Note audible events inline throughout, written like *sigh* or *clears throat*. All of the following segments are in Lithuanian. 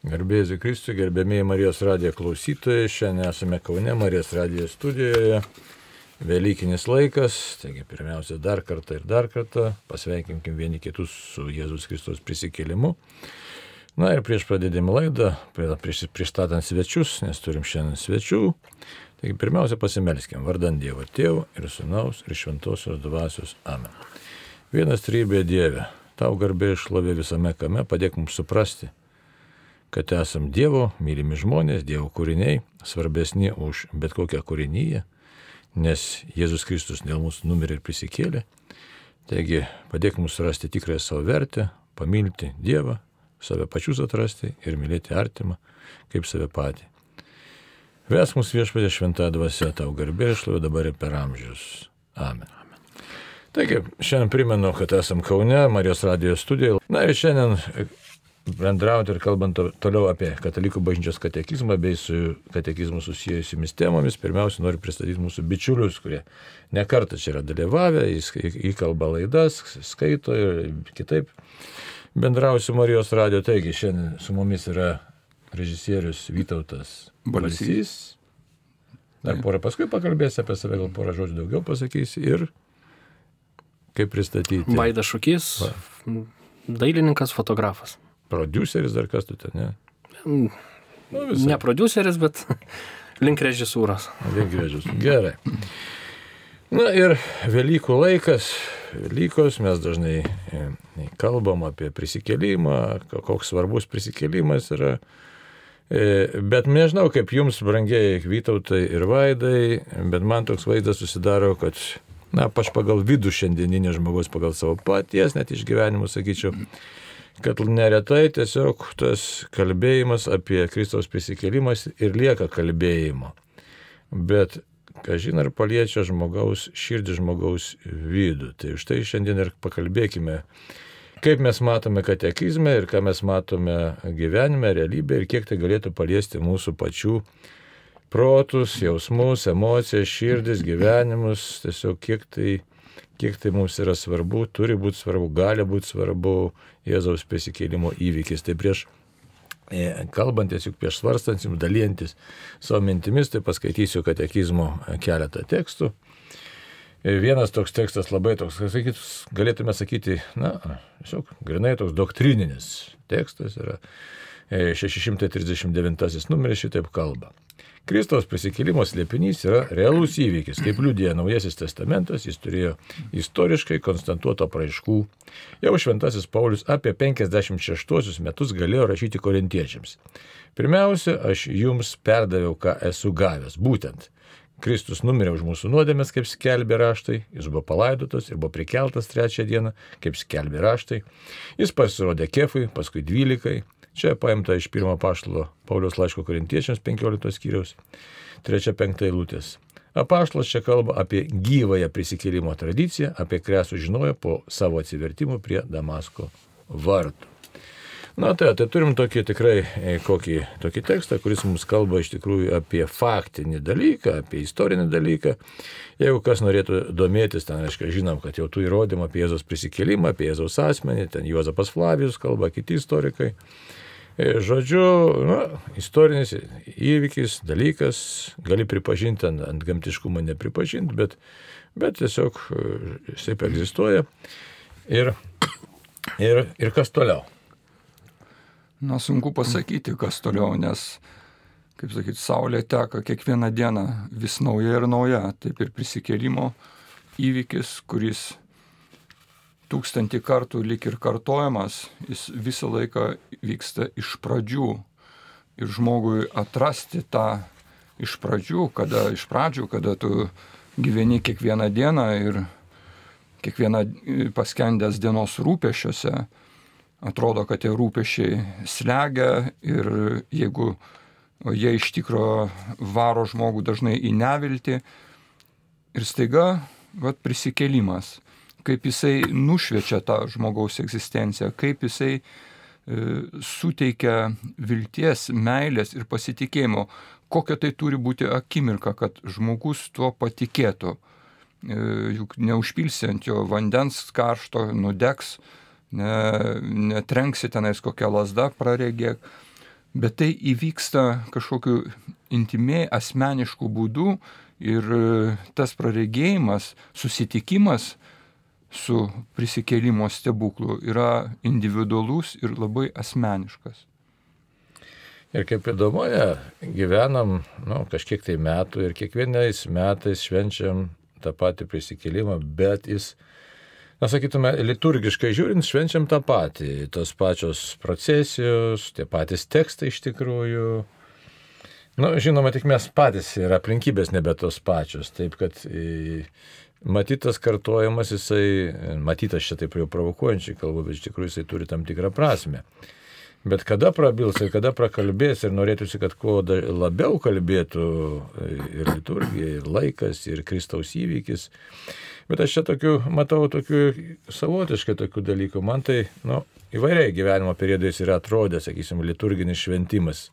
Garbėsiu Kristui, gerbėmiai Marijos radijo klausytojai, šiandien esame Kaune Marijos radijo studijoje. Velykinis laikas, taigi pirmiausia dar kartą ir dar kartą pasveikinkim vieni kitus su Jėzus Kristus prisikėlimu. Na ir prieš pradėdami laidą, prieš pristatant svečius, nes turim šiandien svečių, taigi pirmiausia pasimelskime vardant Dievo Tėvų ir Sūnaus ir Šventosios Dvasios Amen. Vienas trybė Dieve, tau garbė išlovė visame kame, padėk mums suprasti kad esam Dievo mylimi žmonės, Dievo kūriniai, svarbesni už bet kokią kūrinyje, nes Jėzus Kristus dėl mūsų numirė ir prisikėlė. Taigi padėk mums rasti tikrąją savo vertę, pamilti Dievą, save pačius atrasti ir mylėti artimą kaip save patį. Ves mūsų viešpatė šventą dvasia, tau garbė išlovė dabar ir per amžius. Amen. Taigi, šiandien primenu, kad esam Kaune, Marijos radijos studijoje. Na ir šiandien bendrauti ir kalbant toliau apie katalikų bažnyčios katekizmą bei su katekizmu susijusiamis temomis, pirmiausia noriu pristatyti mūsų bičiulius, kurie nekartą čia yra dalyvavę, įkalba laidas, skaito ir kitaip bendrausiu Marijos radio. Taigi šiandien su mumis yra režisierius Vytautas Balsys. Dar porą paskui pakalbėsi apie save, gal porą žodžių daugiau pasakysi ir kaip pristatyti. Vaida Šukys, dailininkas, fotografas produceris dar kas tu ten, ne? Nu, visai. ne produceris, bet *laughs* link režisūros. Link režisūros. Gerai. Na ir Velykų laikas, Velykos mes dažnai e, kalbam apie prisikėlimą, koks svarbus prisikėlimas yra. E, bet nežinau, kaip jums, brangiai Vytautai ir Vaidai, bet man toks vaizdas susidaro, kad, na, aš pagal vidų šiandieninio žmogaus, pagal savo paties net išgyvenimus, sakyčiau, kad neretai tiesiog tas kalbėjimas apie Kristaus prisikėlimas ir lieka kalbėjimo. Bet, kažin ar paliečia žmogaus širdį, žmogaus vidų. Tai štai šiandien ir pakalbėkime, kaip mes matome katekizme ir ką mes matome gyvenime, realybėje ir kiek tai galėtų paliesti mūsų pačių protus, jausmus, emocijas, širdis, gyvenimus, tiesiog kiek tai kiek tai mums yra svarbu, turi būti svarbu, gali būti svarbu Jėzaus prisikėlimo įvykis. Tai prieš e, kalbantis, juk prieš svarstant, jums dalyjantis savo mintimis, tai paskaitysiu katekizmo keletą tekstų. E, vienas toks tekstas labai toks, sakyt, galėtume sakyti, na, tiesiog grinai toks doktrininis tekstas yra 639 e, numeris šitaip kalba. Kristaus prisikėlimo slėpinys yra realus įvykis, kaip liudija Naujasis testamentas, jis turėjo istoriškai konstantuoto praaiškų. Jau šventasis Paulius apie 56 metus galėjo rašyti korintiečiams. Pirmiausia, aš jums perdaviau, ką esu gavęs. Būtent Kristus numirė už mūsų nuodėmės, kaip skelbė raštai, jis buvo palaidotas ir buvo prikeltas trečią dieną, kaip skelbė raštai. Jis pasirodė kefui, paskui dvylikai, Čia paimta iš pirmo paštalo Paulius laiško korintiečiams 15 skyriaus, 3-5 eilutės. Apaštalas čia kalba apie gyvąją prisikėlimo tradiciją, apie kurią sužinojo po savo atsivertimų prie Damasko vartų. Na tai, tai turim tokį tikrai e, kokį, tokį tekstą, kuris mums kalba iš tikrųjų apie faktinį dalyką, apie istorinį dalyką. Jeigu kas norėtų domėtis, ten, aišku, žinom, kad jau tų įrodymų apie Jėzos prisikėlimą, apie Jėzos asmenį, ten Juozapas Flavijus kalba, kiti istorikai. E, žodžiu, na, istorinis įvykis, dalykas, gali pripažinti ant, ant gamtiškumo nepripažinti, bet, bet tiesiog e, jisai egzistuoja. Ir, ir, ir kas toliau? Na, sunku pasakyti, kas toliau, nes, kaip sakyti, saulė teka kiekvieną dieną vis nauja ir nauja. Taip ir prisikėlimo įvykis, kuris tūkstantį kartų lik ir kartojamas, jis visą laiką vyksta iš pradžių. Ir žmogui atrasti tą iš pradžių, kada iš pradžių, kada tu gyveni kiekvieną dieną ir kiekvieną paskendęs dienos rūpešiuose, atrodo, kad tie rūpešiai slegia ir jeigu jie iš tikro varo žmogų dažnai į neviltį ir staiga, vad prisikėlimas kaip jisai nušviečia tą žmogaus egzistenciją, kaip jisai e, suteikia vilties, meilės ir pasitikėjimo, kokia tai turi būti akimirka, kad žmogus tuo patikėtų. E, juk neužpilsi ant jo vandens karšto, nudegs, ne, netrenksi tenais kokią lasdą praregėk. bet tai įvyksta kažkokiu intimiai, asmenišku būdu ir e, tas praregėjimas, susitikimas su prisikėlimo stebuklu yra individualus ir labai asmeniškas. Ir kaip įdomu, gyvenam nu, kažkiek tai metų ir kiekvienais metais švenčiam tą patį prisikėlimą, bet jis, na sakytume, liturgiškai žiūrint, švenčiam tą patį. Tos pačios procesijos, tie patys tekstai iš tikrųjų. Na, nu, žinoma, tik mes patys ir aplinkybės nebe tos pačios. Taip kad e, matytas kartojimas, jisai, matytas čia taip jau provokuojančiai kalbu, bet iš tikrųjų jisai turi tam tikrą prasme. Bet kada prabils ir kada prakalbės ir norėtųsi, kad kuo labiau kalbėtų ir liturgija, ir laikas, ir Kristaus įvykis. Bet aš čia tokių, matau tokių savotiškai tokių dalykų. Man tai, nu, įvairiai gyvenimo periodais yra atrodę, sakysim, liturginis šventimas.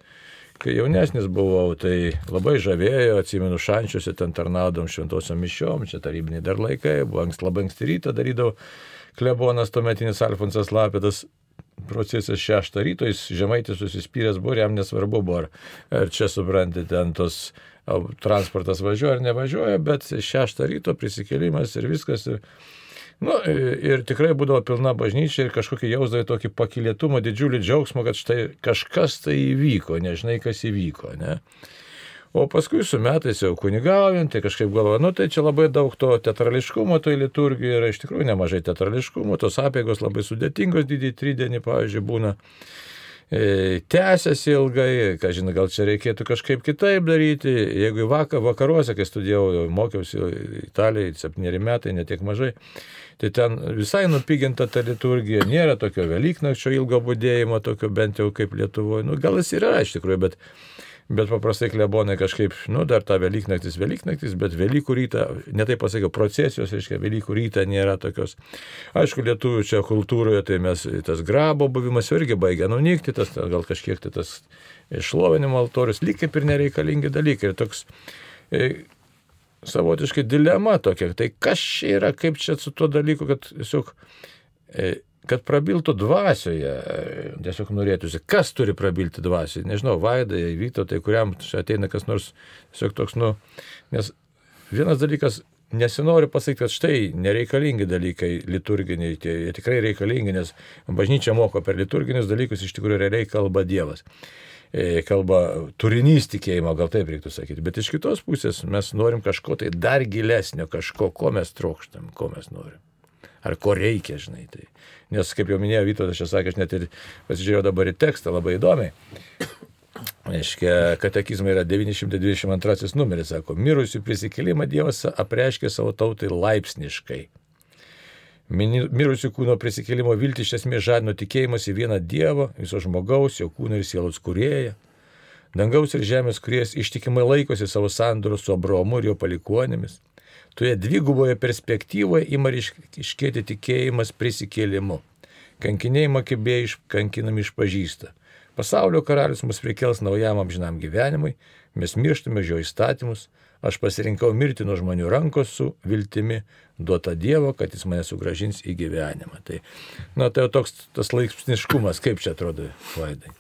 Kai jaunesnis buvau, tai labai žavėjo, atsimenu, šančiuose ten tarnaudom šventosiom mišiom, čia tarybiniai dar laikai, buvo ankst, labai anksti rytą darydavau klebonas tuometinis Alfonsas Lapidas procesas šeštą ryto, jis žemaitis susispyręs buvo, jam nesvarbu buvo, ar, čia suprantate, ten tos transportas važiuoja ar nevažiuoja, bet šeštą ryto prisikėlimas ir viskas. Ir, nu, ir tikrai būdavo pilna bažnyčia ir kažkokį jausdavai tokį pakilėtumą, didžiulį džiaugsmą, kad štai kažkas tai įvyko, nežinai, kas įvyko. Ne? O paskui su metais jau kunigaujant, tai kažkaip galvoju, nu tai čia labai daug to teatrališkumo, tai liturgija yra iš tikrųjų nemažai teatrališkumo, tos apėgos labai sudėtingos, didį tridienį, pavyzdžiui, būna. E, tęsiasi ilgai, ką žinai, gal čia reikėtų kažkaip kitaip daryti. Jeigu vakar, vakaruose, kai studijavau, mokiausi Italijai, septyneri metai, netiek mažai, tai ten visai nupiginta ta liturgija, nėra tokio Velyknakčio ilgo būdėjimo, tokio bent jau kaip Lietuvoje. Nu, gal jis yra iš tikrųjų, bet bet paprastai klebonai kažkaip, nu, dar ta Velyknaktis, Velyknaktis, bet Velykų rytą, netai pasakiau, procesijos, reiškia, Velykų rytą nėra tokios. Aišku, lietuvių čia kultūroje, tai mes tas grabo buvimas irgi baigia nunykti, tas gal kažkiek tai tas išlovinimo altorius, lyg kaip ir nereikalingi dalykai. Ir toks e, savotiškai dilema tokia, tai kas čia yra, kaip čia su tuo dalyku, kad tiesiog e, kad prabiltų dvasioje, tiesiog norėtųsi, kas turi prabilti dvasioje, nežinau, Vaidai, Vytautai, kuriam ateina kas nors, tiesiog toks, nu, nes vienas dalykas, nesinori pasakyti, kad štai nereikalingi dalykai liturginiai, tie jie tikrai reikalingi, nes bažnyčia moko per liturginius dalykus, iš tikrųjų realiai kalba Dievas. E, kalba turinys tikėjimo, gal taip reiktų sakyti, bet iš kitos pusės mes norim kažko tai dar gilesnio, kažko, ko mes trokštam, ko mes norim ar ko reikia, žinai. Tai. Nes, kaip jau minėjo Vytautas, aš sakė, aš net ir pasižiūrėjau dabar į tekstą labai įdomiai. Aiškia, katekizmai yra 922 numeris, sako, mirusių prisikėlimą Dievas apreiškė savo tautai laipsniškai. Mirusių kūno prisikėlimo viltį iš esmės žadino tikėjimas į vieną Dievą, viso žmogaus, jo kūno ir sielos kurėją. Dangaus ir žemės kuriejas ištikimai laikosi savo sandorų su Abraomu ir jo palikuonėmis toje dviguboje perspektyvoje ima iškėti tikėjimas prisikėlimu. Kankiniai makibėjai kankinami išpažįsta. Pasaulio karalius mus prikels naujam amžinam gyvenimui, mes mirštame jo įstatymus, aš pasirinkau mirti nuo žmonių rankos su viltimi duota Dievo, kad jis mane sugražins į gyvenimą. Tai, na, tai toks tas laipsniškumas, kaip čia atrodo, Vaidai.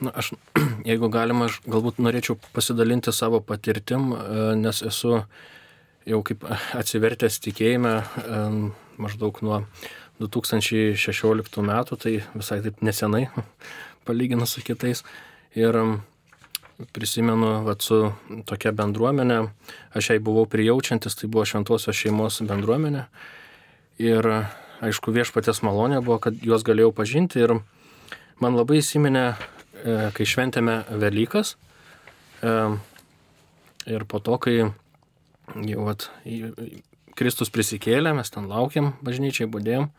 Na, aš, *clears throat* jeigu galima, aš galbūt norėčiau pasidalinti savo patirtim, e, nes esu jau kaip atsivertęs tikėjime maždaug nuo 2016 metų, tai visai taip nesenai, *laughs* palyginus su kitais. Ir prisimenu, kad su tokia bendruomenė, aš jai buvau prijaučiantis, tai buvo šventosios šeimos bendruomenė. Ir aišku, viešpatės malonė buvo, kad juos galėjau pažinti. Ir man labai įsiminė, e, kai šventėme Velykas. Ir po to, kai jau vat, Kristus prisikėlė, mes ten laukiam bažnyčiai, būdėjom.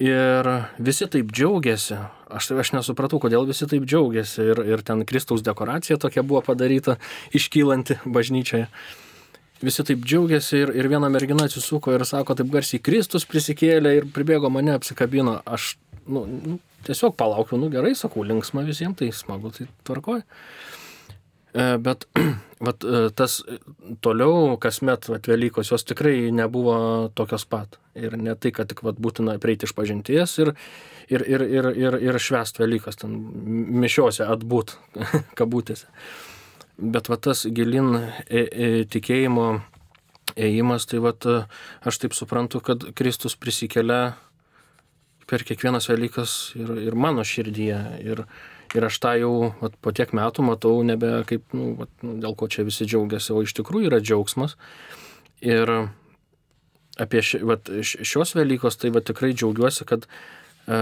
Ir visi taip džiaugiasi. Aš, aš nesupratau, kodėl visi taip džiaugiasi. Ir, ir ten Kristaus dekoracija tokia buvo padaryta, iškylanti bažnyčioje. Visi taip džiaugiasi ir, ir viena mergina atsisuko ir sako taip garsiai, Kristus prisikėlė ir pribėgo mane, apsikabino. Aš nu, nu, tiesiog palaukiu, nu gerai, sakau, linksma visiems, tai smagu, tai tvarkoju. E, bet *clears throat* vat, e, tas toliau, kasmet vat, Velykos, jos tikrai nebuvo tokios pat. Ir ne tai, kad tik vat, būtina prieiti iš pažinties ir, ir, ir, ir, ir, ir švest Velykas, ten mišiuose atbūt, *laughs* kabutėse. Bet va tas gilin e, e, tikėjimo ėjimas, tai va aš taip suprantu, kad Kristus prisikelia per kiekvienas Velykas ir, ir mano širdyje. Ir, Ir aš tą jau vat, po tiek metų matau nebe kaip, nu, vat, nu, dėl ko čia visi džiaugiasi, o iš tikrųjų yra džiaugsmas. Ir apie ši, vat, šios Velykos tai vat, tikrai džiaugiuosi, kad e,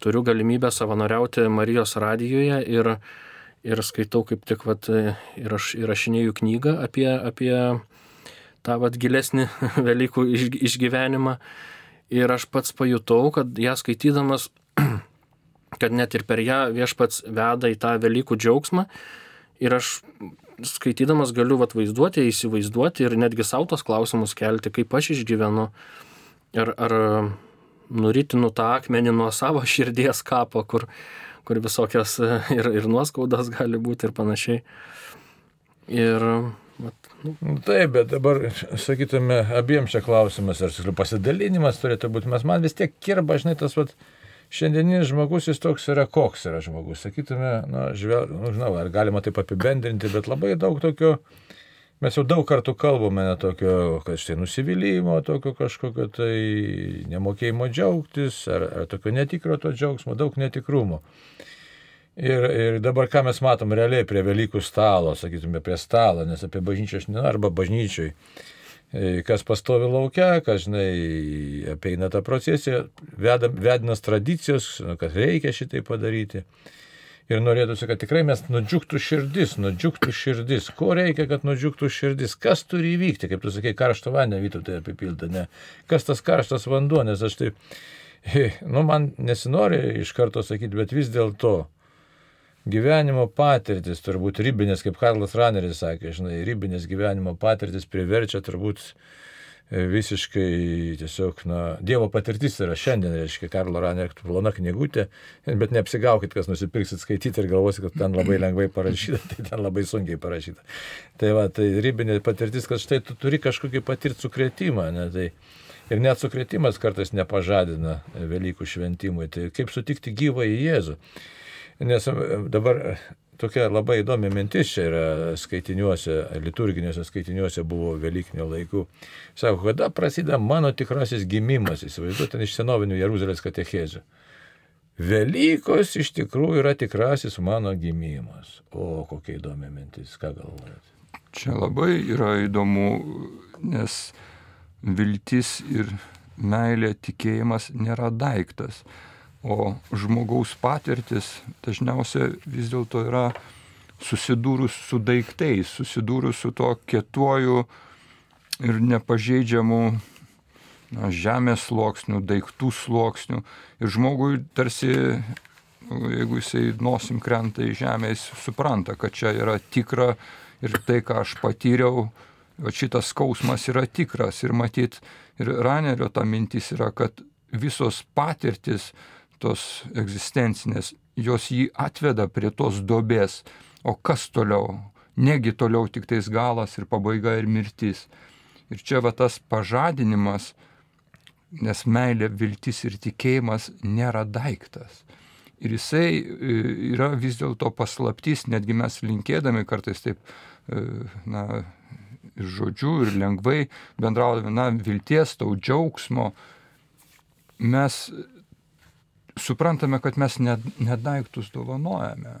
turiu galimybę savanoriauti Marijos radijoje ir, ir skaitau kaip tik vat, ir aš įrašinėjau knygą apie, apie tą vat, gilesnį *laughs* Velykų išgyvenimą. Ir aš pats pajutau, kad ją skaitydamas kad net ir per ją viešpats veda į tą Velykų džiaugsmą. Ir aš skaitydamas galiu vat, vaizduoti, įsivaizduoti ir netgi savo tos klausimus kelti, kaip aš išgyvenu. Ar, ar nuritinu tą akmenį nuo savo širdies kapo, kur, kur visokios ir, ir nuoskaudas gali būti ir panašiai. Ir Vat, nu. nu. Taip, bet dabar, sakytume, abiems čia klausimas, ar pasidalinimas turėtų būti, mes man vis tiek kirba, žinai, tas, vat, šiandieninis žmogus jis toks yra, koks yra žmogus. Sakytume, na, žvel, nu, žinau, ar galima taip apibendrinti, bet labai daug tokio, mes jau daug kartų kalbame, ne tokio, kad štai nusivylimų, tokio kažkokio tai nemokėjimo džiaugtis, ar, ar tokio netikro to džiaugsmo, daug netikrumo. Ir, ir dabar ką mes matom realiai prie Velykų stalo, sakytume, prie stalo, nes apie bažnyčią aš ne, arba bažnyčiai kas pastovi laukia, kas, žinai, apeina tą procesiją, vedinas tradicijos, nu, kad reikia šitai padaryti. Ir norėtųsi, kad tikrai mes nudžiugtų širdis, nudžiugtų širdis. Ko reikia, kad nudžiugtų širdis? Kas turi įvykti, kaip tu sakai, karšto vandenį vytų tai apipilta, ne? Kas tas karštas vanduo, nes aš taip, *laughs* nu, man nesinori iš karto sakyti, bet vis dėlto gyvenimo patirtis, turbūt ribinės, kaip Karlas Raneris sakė, žinai, ribinės gyvenimo patirtis priverčia turbūt e, visiškai tiesiog, na, Dievo patirtis yra šiandien, reiškia, Karlo Ranerio plona knygutė, bet neapsigaukit, kas nusipirksit skaityti ir galvosit, kad ten labai lengvai parašyta, tai ten labai sunkiai parašyta. Tai va, tai ribinė patirtis, kad štai tu turi kažkokį patirti sukretimą, ne, tai ir net sukretimas kartais nepažadina Velykų šventimui, tai kaip sutikti gyvą į Jėzų. Nes e, dabar e, tokia labai įdomi mintis čia yra skaitiniuose, liturginiuose skaitiniuose buvo Velykinio laikų. Sako, kada prasideda mano tikrasis gimimas, įsivaizduoju, ten iš senovinių Jeruzalės katechezių. Velykos iš tikrųjų yra tikrasis mano gimimas. O kokia įdomi mintis, ką galvojate? Čia labai yra įdomu, nes viltis ir meilė, tikėjimas nėra daiktas. O žmogaus patirtis dažniausiai vis dėlto yra susidūrus su daiktais, susidūrus su to kietuoju ir nepažeidžiamu na, žemės sluoksniu, daiktų sluoksniu. Ir žmogui tarsi, jeigu jisai nosim krenta į žemę, jis supranta, kad čia yra tikra ir tai, ką aš patyriau, o šitas skausmas yra tikras. Ir matyt, ir Ranerio ta mintis yra, kad visos patirtis, tos egzistencinės, jos jį atveda prie tos dobės. O kas toliau? Negi toliau tik tais galas ir pabaiga ir mirtis. Ir čia va tas pažadinimas, nes meilė, viltis ir tikėjimas nėra daiktas. Ir jisai e, yra vis dėlto paslaptys, netgi mes linkėdami kartais taip, e, na, ir žodžiu, ir lengvai bendraudami, na, vilties, tau džiaugsmo, mes suprantame, kad mes nedaiktus dovanojame.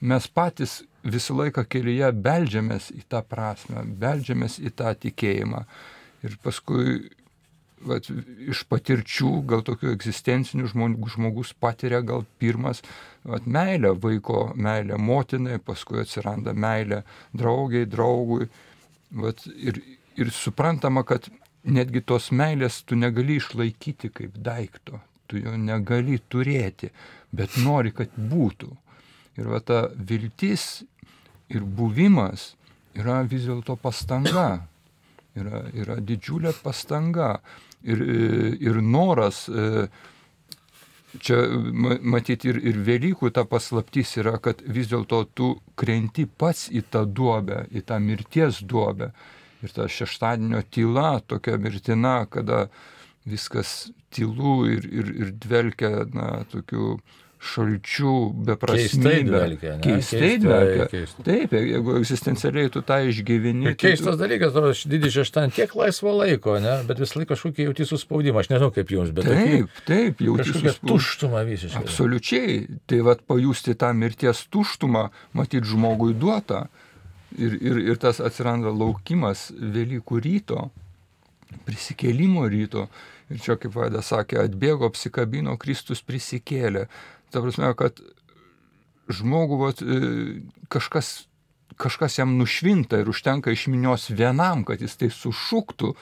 Mes patys visą laiką kelyje beldžiamės į tą prasme, beldžiamės į tą tikėjimą. Ir paskui vat, iš patirčių, gal tokių egzistencinių žmonių, žmogus patiria gal pirmas vat, meilę vaiko, meilę motinai, paskui atsiranda meilė draugiai, draugui. Vat, ir, ir suprantama, kad netgi tos meilės tu negali išlaikyti kaip daikto tu jo negali turėti, bet nori, kad būtų. Ir va ta viltis ir buvimas yra vis dėlto pastanga, yra, yra didžiulė pastanga ir, ir noras e, čia matyti ir, ir Velykų ta paslaptis yra, kad vis dėlto tu krenti pats į tą duobę, į tą mirties duobę. Ir ta šeštadienio tyla tokia mirtina, kada viskas tylu ir, ir, ir dvelkia, na, tokiu šalčių, beprasmybė. Keistai dvelkia. Taip, jeigu egzistencialiai tu tą išgyveni. Ir keistas dalykas, aš didį šeštadienį tiek laisvo laiko, ne? bet vis laik kažkokį jauti suspaudimą, aš nežinau kaip jums, bet taip, taip, jauti kažkokią tuštumą visiškai. Absoliučiai. Tai vad pajusti tą mirties tuštumą, matyti žmogui duotą. Ir, ir, ir tas atsiranda laukimas Velykų ryto, prisikėlimo ryto. Ir čia, kaip Vaida sakė, atbėgo, apsikabino, Kristus prisikėlė. Ta prasme, kad žmogų vat, kažkas, kažkas jam nušvinta ir užtenka iš minios vienam, kad jis tai sušuktų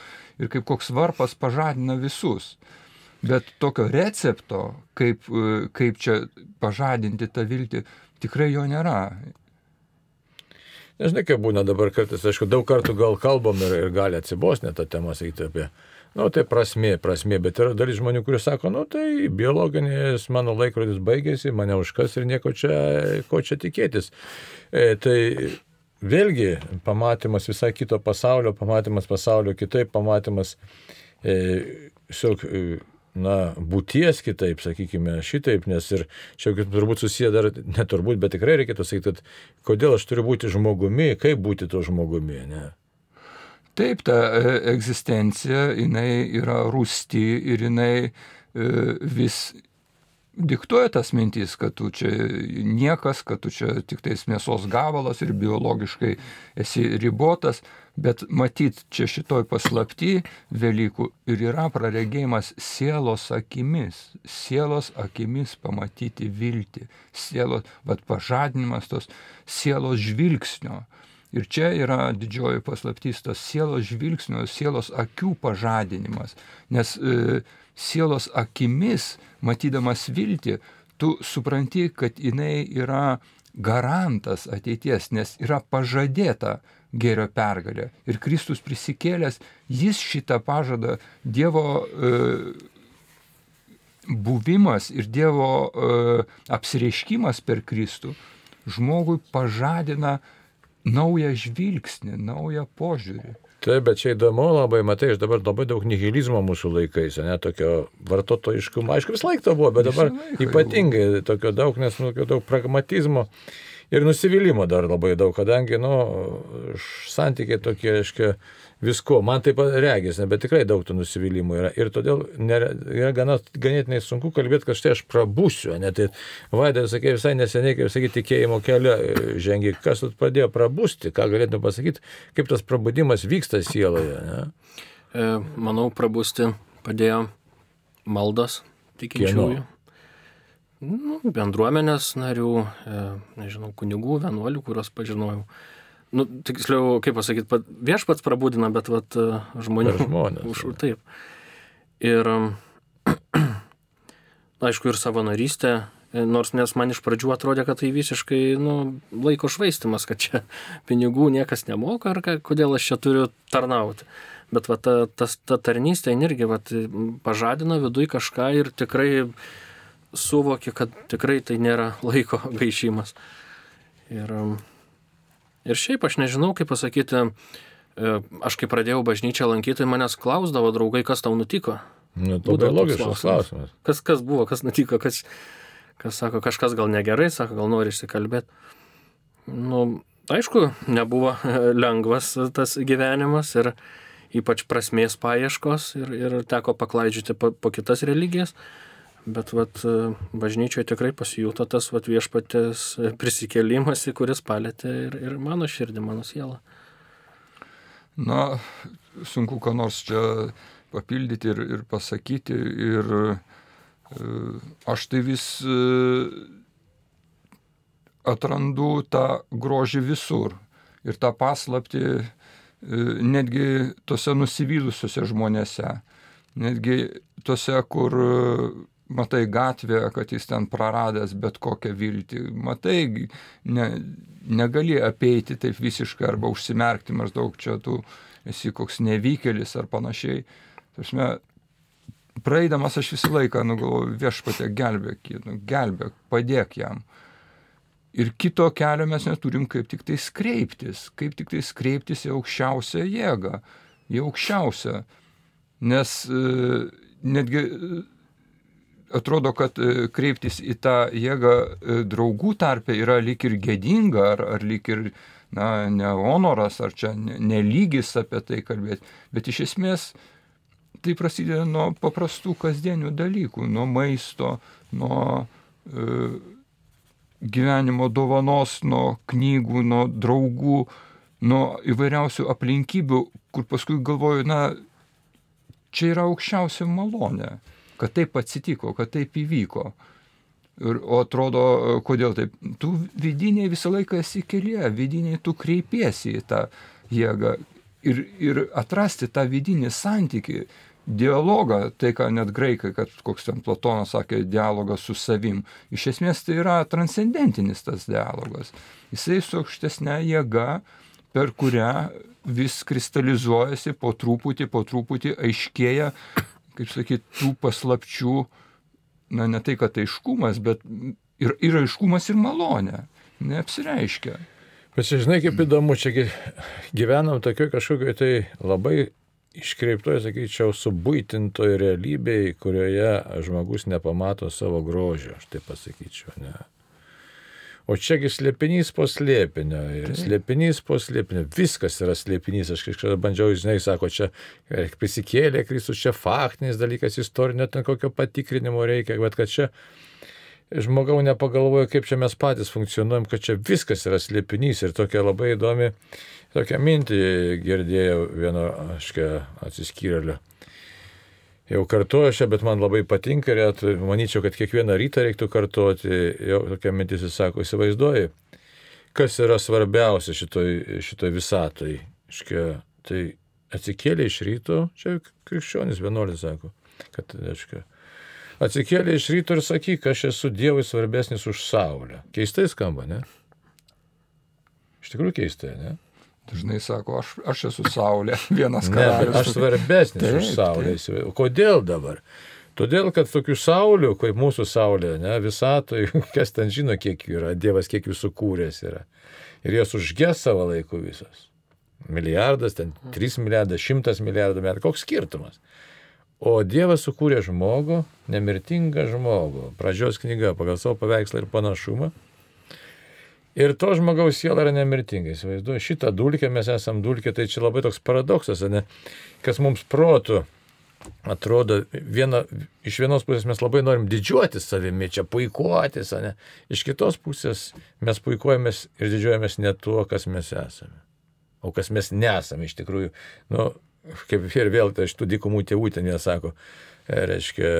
ir kaip koks varpas pažadina visus. Bet tokio recepto, kaip, kaip čia pažadinti tą viltį, tikrai jo nėra. Nežinai, kaip būna dabar kartais, aišku, daug kartų gal kalbam ir, ir gali atsibos net tą temą sakyti apie, na, nu, tai prasmė, prasmė, bet yra dalis žmonių, kurie sako, nu, tai biologinis mano laikrodis baigėsi, mane užkas ir nieko čia, ko čia tikėtis. E, tai vėlgi pamatymas visai kito pasaulio, pamatymas pasaulio kitaip, pamatymas e, siog, e, na, būties kitaip, sakykime, šitaip, nes ir čia turbūt susiję dar, neturbūt, bet tikrai reikėtų sakyti, kad kodėl aš turiu būti žmogumi, kaip būti to žmogumi, ne? Taip, ta e, egzistencija, jinai yra rūsti ir jinai e, vis diktuoja tas mintis, kad tu čia niekas, kad tu čia tik tais mėsos gabalas ir biologiškai esi ribotas, bet matyt, čia šitoj paslapti Velykų ir yra praregėjimas sielos akimis, sielos akimis pamatyti viltį, sielos, bet pažadinimas tos sielos žvilgsnio. Ir čia yra didžioji paslaptis tos sielos žvilgsnio, sielos akių pažadinimas, nes e, sielos akimis, matydamas viltį, tu supranti, kad jinai yra garantas ateities, nes yra pažadėta gėrio pergalė. Ir Kristus prisikėlęs, jis šitą pažadą Dievo e, buvimas ir Dievo e, apsireiškimas per Kristų žmogui pažadina naują žvilgsnį, naują požiūrį. Taip, bet čia įdomu labai, matai, aš dabar labai daug nihilizmo mūsų laikais, ne tokio vartotojiškumo, aišku, vis laik to buvo, bet dabar ypatingai tokio daug, nes nu, tokio daug pragmatizmo ir nusivylimų dar labai daug, kadangi, nu, santykiai tokie, aiškiai, visko, man taip regis, bet tikrai daug tų nusivylimų yra. Ir todėl nėra, yra gana, ganėtinai sunku kalbėti, kad štai aš prabūsiu. Ne? Tai Vaidai sakė visai neseniai, kaip sakyti, tikėjimo kelią žengi, kas padėjo prabūsti, ką galėtume pasakyti, kaip tas prabudimas vyksta sieloje. Ne? E, manau, prabūsti padėjo maldas tikinčiųjų. Nu, bendruomenės narių, e, nežinau, kunigų, vienuolių, kuriuos pažinojau nu, tiksliau, kaip pasakyti, viešpats prabūdina, bet vat, e, žmonių. Ir žmonės. Už, taip. Ir, *clears throat* aišku, ir savanorystė, e, nors nes man iš pradžių atrodė, kad tai visiškai nu, laiko švaistimas, kad čia *laughs* pinigų niekas nemoka, ar ką, kodėl aš čia turiu tarnauti. Bet va, ta, tas, ta tarnystė irgi va, pažadina viduje kažką ir tikrai suvokia, kad tikrai tai nėra *laughs* laiko gaišimas. Ir, Ir šiaip aš nežinau, kaip pasakyti, e, aš kai pradėjau bažnyčią lankyti, manęs klausdavo draugai, kas tau nutiko. Nu, labai logiškas klausimas. Kas, kas buvo, kas nutiko, kas, kas sako, kažkas gal negerai, sako, gal nori išsikalbėti. Nu, aišku, nebuvo *laughs* lengvas tas gyvenimas ir ypač prasmės paieškos ir, ir teko paklaidžioti po, po kitas religijas. Bet vat, bažnyčioje tikrai pasijuto tas vat, viešpatės prisikėlimas, kuris palėtė ir, ir mano širdį, mano sielą. Na, sunku ką nors čia papildyti ir, ir pasakyti. Ir e, aš tai vis e, atrandu tą grožį visur. Ir tą paslapti e, netgi tose nusivylusiuose žmonėse. Netgi tose, kur matai gatvėje, kad jis ten praradęs bet kokią viltį, matai, ne, negali apeiti taip visiškai arba užsimerkti maždaug čia tu esi koks nevykėlis ar panašiai. Tarsime, praeidamas aš visą laiką, nu, galvoju, viešpatė gelbėk, nu, gelbėk, padėk jam. Ir kito kelio mes neturim kaip tik tai kreiptis, kaip tik tai kreiptis į aukščiausią jėgą, į aukščiausią. Nes e, netgi atrodo, kad e, kreiptis į tą jėgą e, draugų tarpe yra lyg ir gėdinga, ar, ar lyg ir, na, ne honoras, ar čia nelygis apie tai kalbėti. Bet iš esmės tai prasideda nuo paprastų kasdienių dalykų, nuo maisto, nuo e, gyvenimo dovanos, nuo knygų, nuo draugų, nuo įvairiausių aplinkybių, kur paskui galvoju, na, čia yra aukščiausia malonė, kad taip atsitiko, kad taip įvyko. Ir, o atrodo, kodėl taip? Tu vidiniai visą laiką esi kelyje, vidiniai tu kreipiesi į tą jėgą ir, ir atrasti tą vidinį santyki dialogą, tai ką net graikai, kad koks ten Platonas sakė, dialogas su savim, iš esmės tai yra transcendentinis tas dialogas. Jisai su aukštesnė jėga, per kurią vis kristalizuojasi po truputį, po truputį aiškėja, kaip sakyti, tų paslapčių, na ne tai, kad aiškumas, bet ir, ir aiškumas ir malonė, neapsireiškia. Bet žinai, kaip įdomu, čia gyvenam tokio kažkokio tai labai iškreiptoje, sakyčiau, subūtintoje realybėje, kurioje žmogus nepamato savo grožio, aš taip pasakyčiau. Ne. O čiagi slėpinys po slėpinio. Ir slėpinys po slėpinio. Viskas yra slėpinys. Aš kažkada bandžiau, žinai, sako, čia prisikėlė Kristus, čia faktinis dalykas, istorinio ten kokio patikrinimo reikia, bet kad čia žmogau nepagalvoju, kaip čia mes patys funkcionuojam, kad čia viskas yra slėpinys ir tokia labai įdomi Tokią mintį girdėjau vieno, aiškia, atsiskyrėlio. Jau kartuoju šią, bet man labai patinka ir manyčiau, kad kiekvieną rytą reiktų kartuoti. Jau tokia mintis jis sako, įsivaizduoji, kas yra svarbiausia šitoj, šitoj visatoj. Aiškia, tai atsikėlė iš ryto, čia krikščionis vienuolis sako, kad, aiškia, atsikėlė iš ryto ir sakyk, aš esu Dievui svarbesnis už Saulę. Keistai skamba, ne? Iš tikrųjų keistai, ne? Dažnai sako, aš, aš esu Saulė, *laughs* vienas karalius. Ne, aš svarbesnis taip, už Saulę. Taip. Kodėl dabar? Todėl, kad tokių saulių, kaip mūsų Saulė, ne, visatoj, *laughs* kas ten žino, kiek jų yra, Dievas kiek jų sukūręs yra. Ir jos užges savo laiku visos. Milijardas, ten 3 milijardai, 100 milijardų metų. Koks skirtumas? O Dievas sukūrė žmogų, nemirtingą žmogų. Pradžios knyga pagal savo paveikslą ir panašumą Ir to žmogaus siela yra nemirtinga, įsivaizduoju. Šitą dulkę mes esam dulkė, tai čia labai toks paradoksas, ne? kas mums protų atrodo, viena, iš vienos pusės mes labai norim didžiuotis savimi, čia puikuotis, ne? iš kitos pusės mes puikuojamės ir didžiuojamės ne tuo, kas mes esame, o kas mes nesame iš tikrųjų. Nu, kaip ir vėl, tai iš tų dykumų tėvų ten jie sako, reiškia,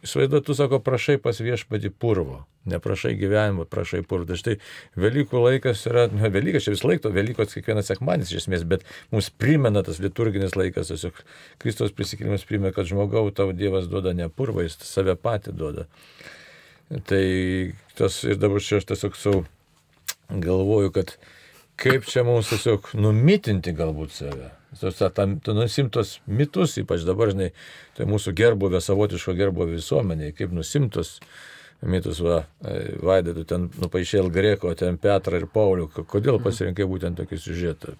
Įsivaizduoju, tu sako, prašai pas viešpatį purvo, neprašai gyvenimo, prašai purvo. Tai štai Velykų laikas yra, nu, Velykas čia vis laiko, Velykos kiekvienas sekmanis iš esmės, bet mums primena tas liturginis laikas, tiesiog Kristos prisikėlimas primena, kad žmogau tau Dievas duoda ne purvą, jis save patį duoda. Tai tas ir dabar čia aš tiesiog savo galvoju, kad kaip čia mums tiesiog numitinti galbūt save nusimtos mitus, ypač dabar, žinai, tai mūsų gerbuvė, savotiško gerbuvė visuomenė, kaip nusimtos mitus, va, e, Vaidai, tu ten nupaišė Greko, ten Petrą ir Paulių, kodėl pasirinkai būtent tokį siužetą,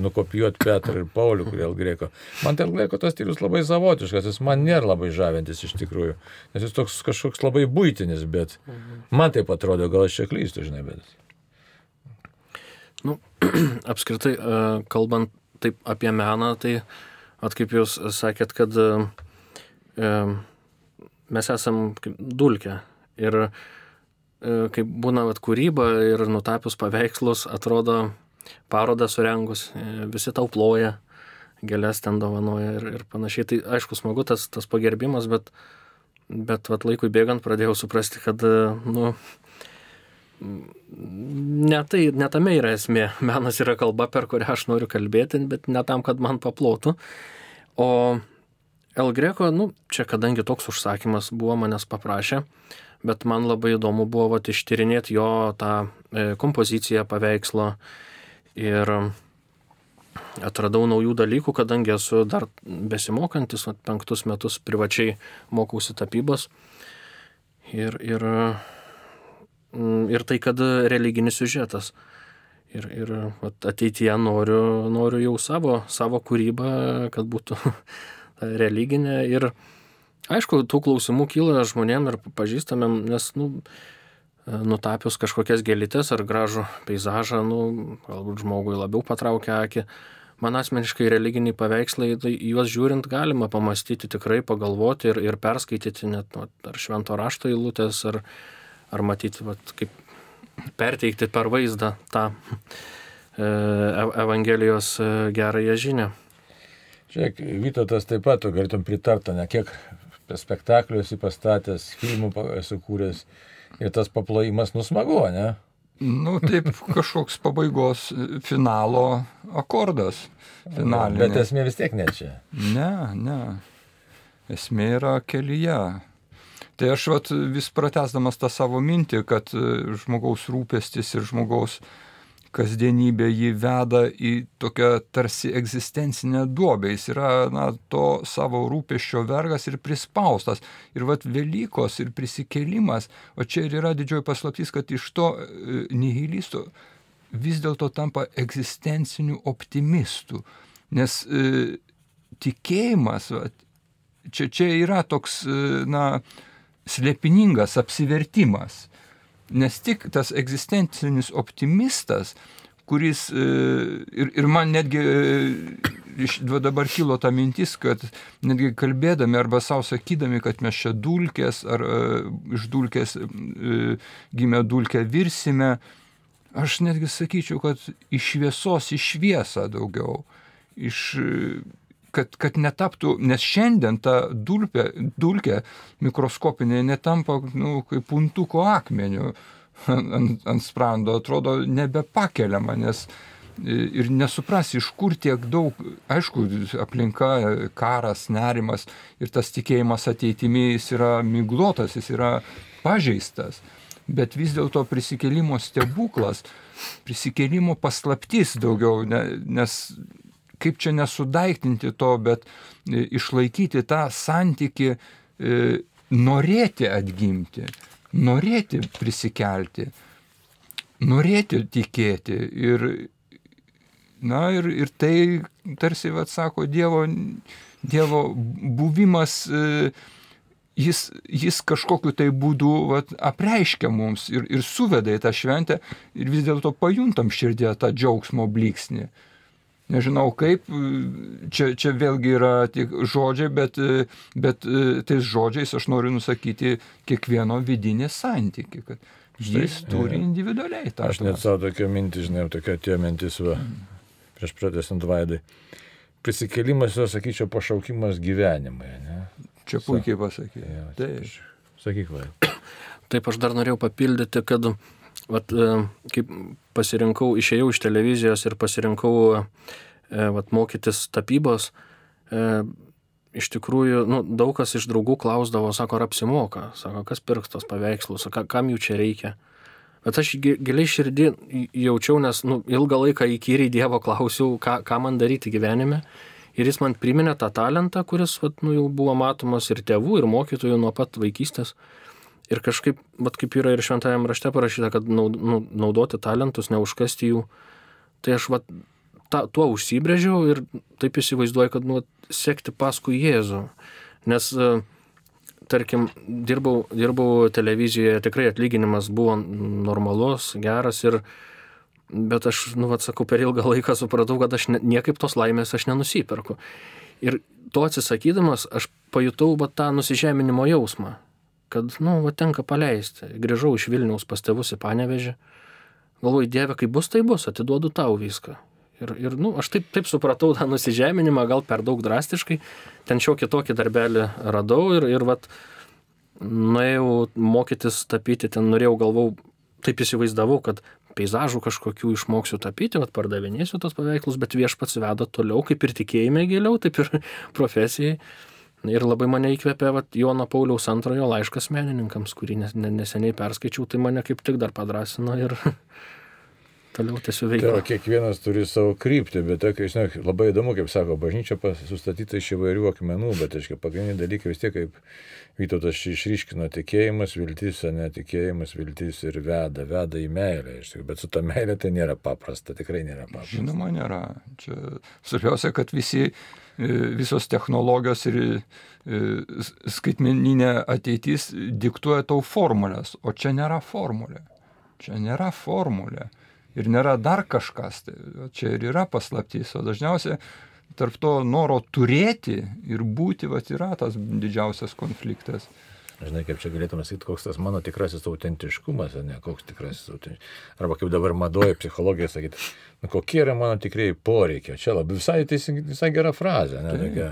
nukopijuoti Petrą ir Paulių, kodėl Greko. Man ten Greko tas stilius labai savotiškas, jis man nėra labai žavintis iš tikrųjų, nes jis toks kažkoks labai būtinis, bet man taip atrodo, gal aš čia klystu, žinai, bet. Nu, *clears throat* apskritai, e, kalbant taip apie meną, tai at kaip jūs sakėt, kad e, mes esam dulkę ir e, kaip būna vat, kūryba ir nutapius paveikslus, atrodo parodą surengus, e, visi tau ploja, gėlės ten dovanoja ir, ir panašiai. Tai aišku, smagu tas, tas pagerbimas, bet, bet vat, laikui bėgant pradėjau suprasti, kad, nu, ne, tai, ne tame yra esmė. *laughs* Menas yra kalba, per kurią aš noriu kalbėti, bet ne tam, kad man paplotų. O El Greco, nu, čia kadangi toks užsakymas buvo, manęs paprašė, bet man labai įdomu buvo vat, ištyrinėti jo tą e, kompoziciją paveikslo ir atradau naujų dalykų, kadangi esu dar besimokantis, vat, penktus metus privačiai mokausi tapybos. Ir, ir, ir tai, kad religinis siužetas. Ir, ir ateityje noriu, noriu jau savo, savo kūrybą, kad būtų *laughs* religinė. Ir aišku, tų klausimų kyla žmonėm ir pažįstamėm, nes, nu, nutapius kažkokias gėlytės ar gražų peizažą, nu, galbūt žmogui labiau patraukia akį. Man asmeniškai religiniai paveikslai, tai juos žiūrint galima pamastyti tikrai, pagalvoti ir, ir perskaityti net nu, ar švento rašto eilutės, ar, ar matyti, vat, kaip perteikti per vaizdą tą e, Evangelijos e, gerąją žinę. Žiūrėk, Vytautas taip pat, tu galėtum pritarti, ne kiek spektaklių esi pastatęs, filmų sukūręs ir tas paplojimas nusmago, ne? Nu, taip, kažkoks pabaigos finalo akordas. Finalinė. Bet esmė vis tiek ne čia. Ne, ne. Esmė yra kelyje. Tai aš vat, vis pratesdamas tą savo mintį, kad žmogaus rūpestis ir žmogaus kasdienybė jį veda į tokią tarsi egzistencinę duobę. Jis yra na, to savo rūpeščio vergas ir prispaustas. Ir vad Velykos ir prisikėlimas, o čia ir yra didžioji paslaptis, kad iš to e, nihilistų vis dėlto tampa egzistenciniu optimistu. Nes e, tikėjimas, va, čia, čia yra toks, e, na, slėpiningas apsivertimas nes tik tas egzistencinis optimistas, kuris e, ir, ir man netgi iš, dabar kilo ta mintis, kad netgi kalbėdami arba savo sakydami, kad mes čia dulkės ar uh, iš dulkės gimę dulkę virsime, aš netgi sakyčiau, kad iš šviesos į šviesą daugiau. Iš, kad, kad netaptų, nes šiandien ta dulpė, dulkė mikroskopinė netampa nu, kaip puntuko akmeniu ant, ant sprando, atrodo nebepakeliama, nes ir nesupras, iš kur tiek daug, aišku, aplinka, karas, nerimas ir tas tikėjimas ateitimi jis yra miglotas, jis yra pažeistas. Bet vis dėlto prisikėlimo stebuklas, prisikėlimo paslaptis daugiau, nes kaip čia nesudaiktinti to, bet e, išlaikyti tą santyki, e, norėti atgimti, norėti prisikelti, norėti tikėti. Ir, na, ir, ir tai tarsi, vad sako, Dievo, dievo buvimas, e, jis, jis kažkokiu tai būdu vat, apreiškia mums ir, ir suveda į tą šventę ir vis dėlto pajuntam širdėje tą džiaugsmo bliksnį nežinau kaip, čia, čia vėlgi yra tik žodžiai, bet, bet tais žodžiais aš noriu nusakyti kiekvieno vidinį santyki, kad jis Štai, turi individualiai tą. Aš net savo tokią mintį, žinai, tokia tie mintis, va, prieš pratęsant vaidai. Prisikėlimas jo, sakyčiau, pašaukimas gyvenimui. Ne? Čia puikiai pasakė. Ja, Taip. Sakyk, vaidai. Taip, aš dar norėjau papildyti, kad vat, e, kaip pasirinkau, išėjau iš televizijos ir pasirinkau e, vat, mokytis tapybos, e, iš tikrųjų, nu, daug kas iš draugų klausdavo, sako, ar apsimoka, sako, kas pirks tos paveikslus, kam jų čia reikia. Bet aš giliai širdį jaučiau, nes nu, ilgą laiką įkyriai Dievo klausiau, ką, ką man daryti gyvenime. Ir jis man priminė tą talentą, kuris vat, nu, jau buvo matomas ir tėvų, ir mokytojų nuo pat vaikystės. Ir kažkaip, bet kaip yra ir šventajame rašte parašyta, kad nu, naudoti talentus, neužkasti jų. Tai aš vat, ta, tuo užsibrėžiau ir taip įsivaizduoju, kad nu, sekti paskui Jėzų. Nes, e, tarkim, dirbau, dirbau televizijoje, tikrai atlyginimas buvo normalus, geras ir bet aš, nu, atsakau, per ilgą laiką supratau, kad aš ne, niekaip tos laimės aš nenusiperku. Ir to atsisakydamas aš pajutau va, tą nusižeminimo jausmą kad, nu, va, tenka paleisti. Grįžau iš Vilniaus pas tėvus į Panevežį. Galvoju, Dieve, kaip bus, tai bus, atiduodu tau viską. Ir, ir nu, aš taip, taip supratau tą nusižeminimą, gal per daug drastiškai. Ten šiokį tokį darbelį radau ir, ir vat, nuėjau mokytis tapyti, ten norėjau, galvau, taip įsivaizdavau, kad peizažų kažkokių išmoksiu tapyti, vat, pardavinėsiu tos paveikslus, bet viešpats veda toliau, kaip ir tikėjime giliau, taip ir *laughs* profesijai. Ir labai mane įkvėpė vat, Jono Pauliaus antrojo laiškas menininkams, kurį neseniai perskaičiau, tai mane kaip tik dar padrasino ir *laughs* toliau tiesiog Tai veiklą. va, kiekvienas turi savo kryptį, bet tokia, žinai, labai įdomu, kaip sako, bažnyčia pas- sustatyta iš įvairių akmenų, bet, aiškiai, pagrindiniai dalykai vis tiek, kaip Vytautas išryškino, tikėjimas, viltis, o netikėjimas, viltis ir veda, veda į meilę, iš tikrųjų, bet su ta meilė tai nėra paprasta, tikrai nėra paprasta. Žinoma, nėra. Čia svarbiausia, kad visi, e, visos technologijos ir e, skaitmeninė ateitis diktuoja tau formulės, o čia nėra formulė. Čia nėra formulė. Ir nėra dar kažkas. Tai čia ir yra paslaptys. O dažniausiai tarp to noro turėti ir būti, va, yra tas didžiausias konfliktas. Žinai, kaip čia galėtume sakyti, koks tas mano tikrasis autentiškumas, ne koks tikrasis autentiškumas. Arba kaip dabar madoja psichologija sakyti, nu, kokie yra mano tikrieji poreikiai. Čia labai visai, teisingai- visai gera frazė. Ne, tokia,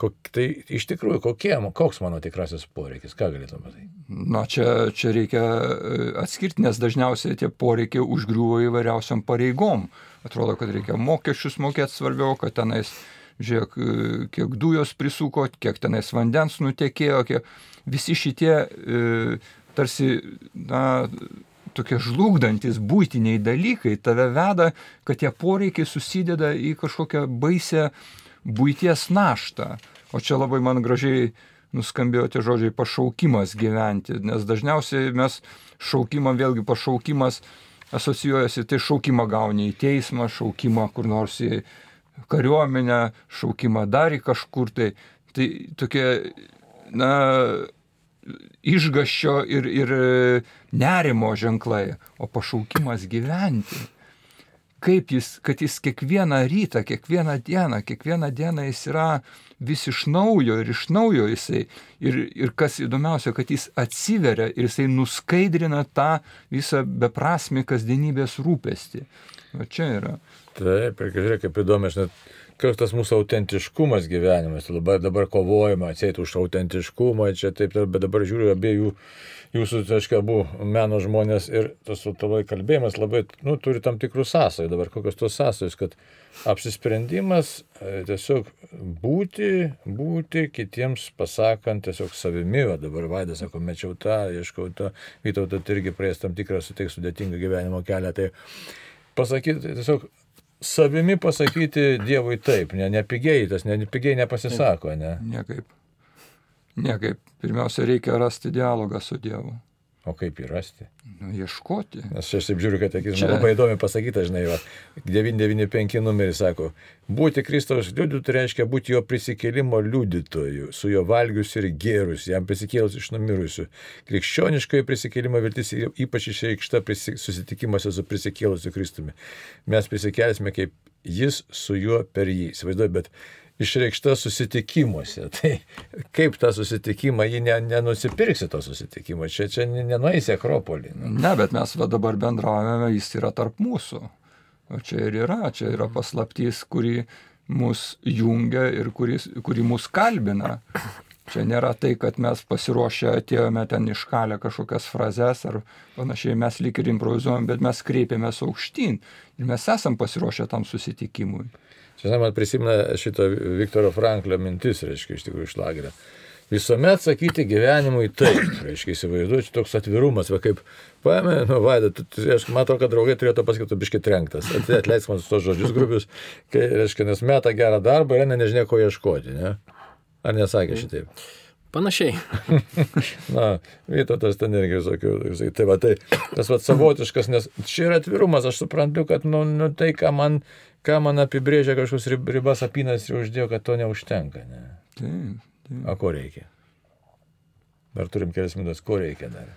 kok, tai iš tikrųjų, kokie, koks mano tikrasis poreikis, ką galėtume pasakyti. Na, čia, čia reikia e, atskirti, nes dažniausiai tie poreikiai užgriuvo įvairiausiam pareigom. Atrodo, kad reikia mokesčius mokėti svarbiau, kad tenais, žiūrėk, e, kiek dujos prisuko, kiek tenais vandens nutekėjo, kiek visi šitie e, tarsi, na, tokie žlugdantis būtiniai dalykai tave veda, kad tie poreikiai susideda į kažkokią baisę būties naštą. O čia labai man gražiai nuskambėjo tie žodžiai pašaukimas gyventi, nes dažniausiai mes šaukimą, vėlgi pašaukimas asocijuojasi, tai šaukimą gauni į teismą, šaukimą kur nors į kariuomenę, šaukimą dar į kažkur tai. Tai tokie, na, išgaščio ir, ir nerimo ženklai, o pašaukimas gyventi. Kaip jis, kad jis kiekvieną rytą, kiekvieną dieną, kiekvieną dieną jis yra vis iš naujo ir iš naujo jisai. Ir, ir kas įdomiausia, kad jis atsiveria ir jisai nuskaidrina tą visą beprasmį kasdienybės rūpestį. O čia yra. Taip, ir žiūrėk, kaip įdomu, aš net, koks tas mūsų autentiškumas gyvenimas, dabar, dabar kovojama, atseit už autentiškumą, čia taip, bet dabar žiūriu abiejų, jūsų, tai aiškiai, abu meno žmonės ir tas tavo kalbėjimas labai, nu, turi tam tikrų sąsajų, dabar kokios tos sąsajos, kad apsisprendimas e, tiesiog būti, būti kitiems pasakant tiesiog savimi, o dabar Vaidas sako, mečiau tą, ieškau tą, Vytautas irgi praeis tam tikrą suteik sudėtingą gyvenimo kelią, tai pasakyti, tiesiog savimi pasakyti Dievui taip, ne, nepigiai, tas ne, nepigiai nepasisako, ne. Niekaip. Niekaip. Pirmiausia, reikia rasti dialogą su Dievu. O kaip jį rasti? Nu, ieškoti. Nes čia aš taip žiūriu, kad akis Čia- man labai įdomi pasakyta, žinai, va, 995 numeris sako, būti Kristaus liudytų reiškia būti jo prisikėlimo liudytoju, su jo valgius ir gėrus, jam prisikėlus iš numirusių. Krikščioniškoji prisikėlimo viltis ypač išreikšta prisi- susitikimuose su prisikėlusiu Kristumi. Mes prisikelsime kaip jis su juo per jį. Įsivaizduoju, bet išreikšta susitikimuose. *laughs* Tai kaip tą susitikimą, ne, nenusipirksi to susitikimo, čia, čia ne- nenueisi Akropolį. Nu. Ne, bet mes va dabar bendraujame, jis yra tarp mūsų. O čia ir yra, čia yra paslaptys, kuri mus jungia ir kuris, kuri mus kalbina. Čia nėra tai, kad mes pasiruošę atėjome ten iškalę kažkokias frazes ar panašiai, mes lyg ir improvizuojam, bet mes kreipiamės aukštyn ir mes esam pasiruošę tam susitikimui. Čia žinai, man prisimena šito Viktoro Franklio mintis, reiškia, iš tikrųjų iš lagerio. Visuomet sakyti gyvenimui taip, reiškia, įsivaizduoju, čia toks atvirumas, va kaip paėmė, nu, vaida, aš matau, kad draugai turėtų pasakyti, biškai trenktas, At- atleisk man su tos žodžius grubius, kai, reiškia, nes meta gerą darbą ir eina nežinia, ko ieškoti, ne? Ar nesakė šitaip? Panašiai. *laughs* Na, Vytautas ten irgi visokių, tai va, tai tas va savotiškas, nes čia yra atvirumas, aš suprantu, kad, nu, nu tai, ką man, ką man apibrėžia kažkokius rib- ribas apinas ir uždėjo, kad to neužtenka, ne? Taip, taip. O ko reikia? Dar turim kelias minutės, ko reikia dar?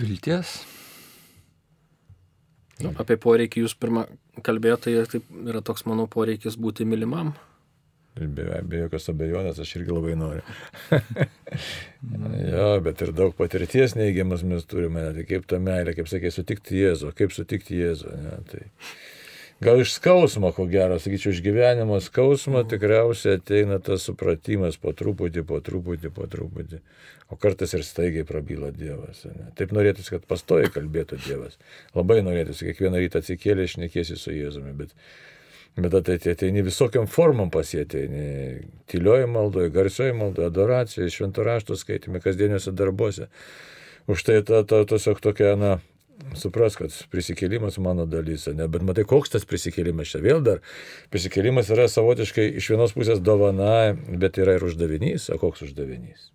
Vilties. Nu, apie poreikį jūs pirmą kalbėjote, tai taip yra toks mano poreikis būti mylimam. Ir be, be jokios abejonės aš irgi labai noriu. *laughs* jo, bet ir daug patirties neigiamas mes turime, tai kaip ta meilė, kaip sakė, sutikti Jėzų, kaip sutikti Jėzų. Ne, tai gal iš skausmo, ko gero, sakyčiau, iš gyvenimo skausmo tikriausiai ateina tas supratimas po truputį, po truputį, po truputį. O kartais ir staigiai prabyla Dievas. Ne. Taip norėtųsi, kad pastoji kalbėtų Dievas. Labai norėtųsi, kiekvieną rytą atsikėlė išnekėsi su Jėzumi, bet Bet ateini, ateini visokiam formam pasieteini. Tylioji maldoje, garsioji maldoje, adoracijoje, šventų raštų skaitime, kasdieniuose darbuose. Už tai ta, ta tiesiog tokia, na, supras, kad prisikėlimas mano dalis, ne, bet matai, koks tas prisikėlimas čia vėl dar. Prisikėlimas yra savotiškai iš vienos pusės dovana, bet yra ir uždavinys, o koks uždavinys?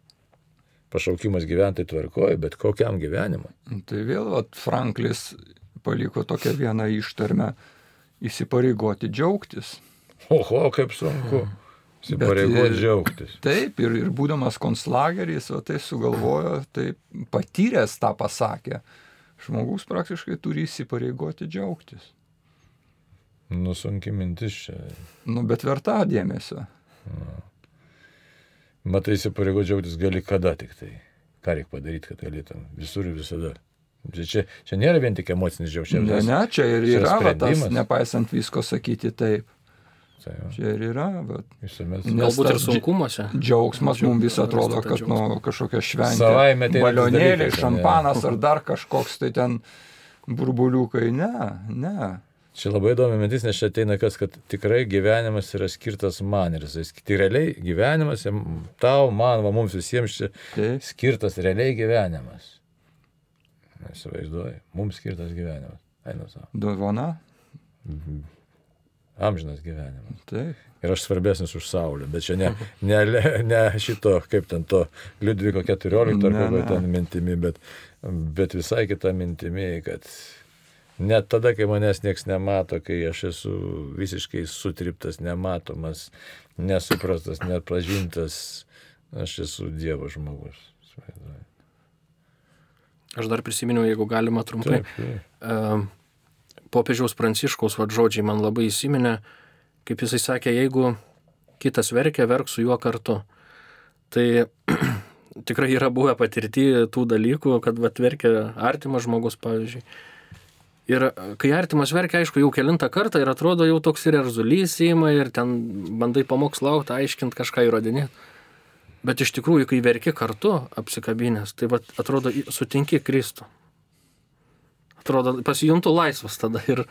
Pašaukimas gyventi tvarkoje, bet kokiam gyvenimui. Tai vėl vat, Franklis paliko tokią vieną ištarmę įsipareigoti džiaugtis. Oho, kaip sunku. Įsipareigoti džiaugtis. Taip, ir, ir būdamas konslageris, o tai sugalvojo, tai patyręs tą pasakė. Žmogus praktiškai turi įsipareigoti džiaugtis. Nusunki mintis čia. Nu, bet verta dėmesio. Matai, įsipareigoti džiaugtis gali kada tik tai. Ką reikia padaryti, kad galėtum. Visur ir visada. Čia, čia, nėra vien tik emocinis džiaugsmas. Ne, ne, čia ir yra tas, nepaisant visko sakyti taip. Tai va, Čia ir yra, bet visuomet. Galbūt ir sunkumuose. džiaugsmas Džiau- mums vis atrodo, kad nu, kažkokia šventė. Savaime dalykas, ne? šampanas ar dar kažkoks tai ten burbuliukai. Ne, ne. Čia labai įdomi mintis, nes čia ateina kas, kad tikrai gyvenimas yra skirtas man. Ir jis, tai realiai gyvenimas, tau, man, va, mums visiems čia Taip. skirtas realiai gyvenimas. Įsivaizduoju, mums skirtas gyvenimas. Einu savo. Dovana. Amžinas gyvenimas. Taip. Ir aš svarbesnis už Saulę, bet čia ne, ne, ne šito, kaip ten to Liudviko 14 ar kokio ten mintimi, bet, bet visai kita mintimi, kad net tada, kai manęs nieks nemato, kai aš esu visiškai sutriptas, nematomas, nesuprastas, nepažintas, aš esu Dievo žmogus. Aš dar prisiminiau, jeigu galima trumpai. Taip, taip. E, popiežiaus pranciškaus vad žodžiai man labai įsiminė, kaip jisai sakė, jeigu kitas verkia, verk su juo kartu. Tai *clears throat* tikrai yra buvę patirti tų dalykų, kad vat verkia artimas žmogus, pavyzdžiui. Ir kai artimas verkia, aišku, jau kilintą kartą ir atrodo jau toks ir erzulys įima ir ten bandai pamokslauti, aiškinti kažką įrodinėti. Bet iš tikrųjų, kai verki kartu apsikabinės, tai vat, atrodo sutinki Kristų. Atrodo, pasijuntų laisvas tada ir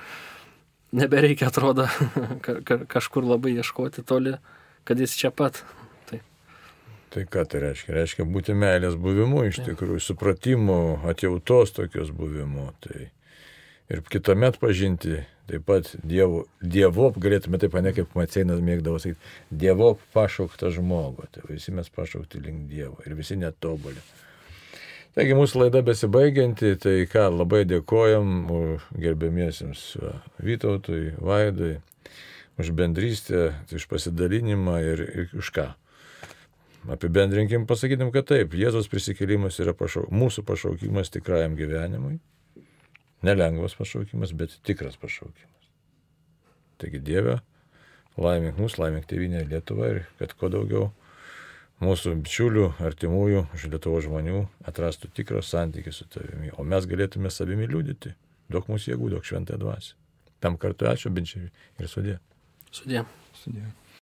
nebereikia, atrodo, *laughs* ka- ka- kažkur labai ieškoti toli, kad jis čia pat. Tai Tai ką tai reiškia? Reiškia būti meilės buvimu iš tikrųjų, supratimu, atjautos tokios buvimu. Tai ir kitamet pažinti taip pat dievo, dievop, galėtume taip, ne kaip Maceinas mėgdavo sakyti, dievop pašauktą žmogų. Tai visi mes pašaukti link Dievo ir visi netobuli. Taigi mūsų laida besibaigianti, tai ką, labai dėkojam gerbėmiesiems Vytautui, Vaidui, už bendrystę, už pasidalinimą ir, ir už ką. Apibendrinkim, pasakytum, kad taip, Jėzos prisikėlimas yra pašau, mūsų pašaukimas tikrajam gyvenimui. Nelengvas pašaukimas, bet tikras pašaukimas. Taigi Dieve, laimink mus, laimink tėvynę Lietuvą ir kad kuo daugiau mūsų bičiulių, artimųjų, iš Lietuvos žmonių atrastų tikrą santykį su tavimi, o mes galėtume savimi liūdyti. Daug mūsų jėgų, daug šventąją dvasę. Tam kartu ačiū, binčiai ir sudė. sudė. Sudė.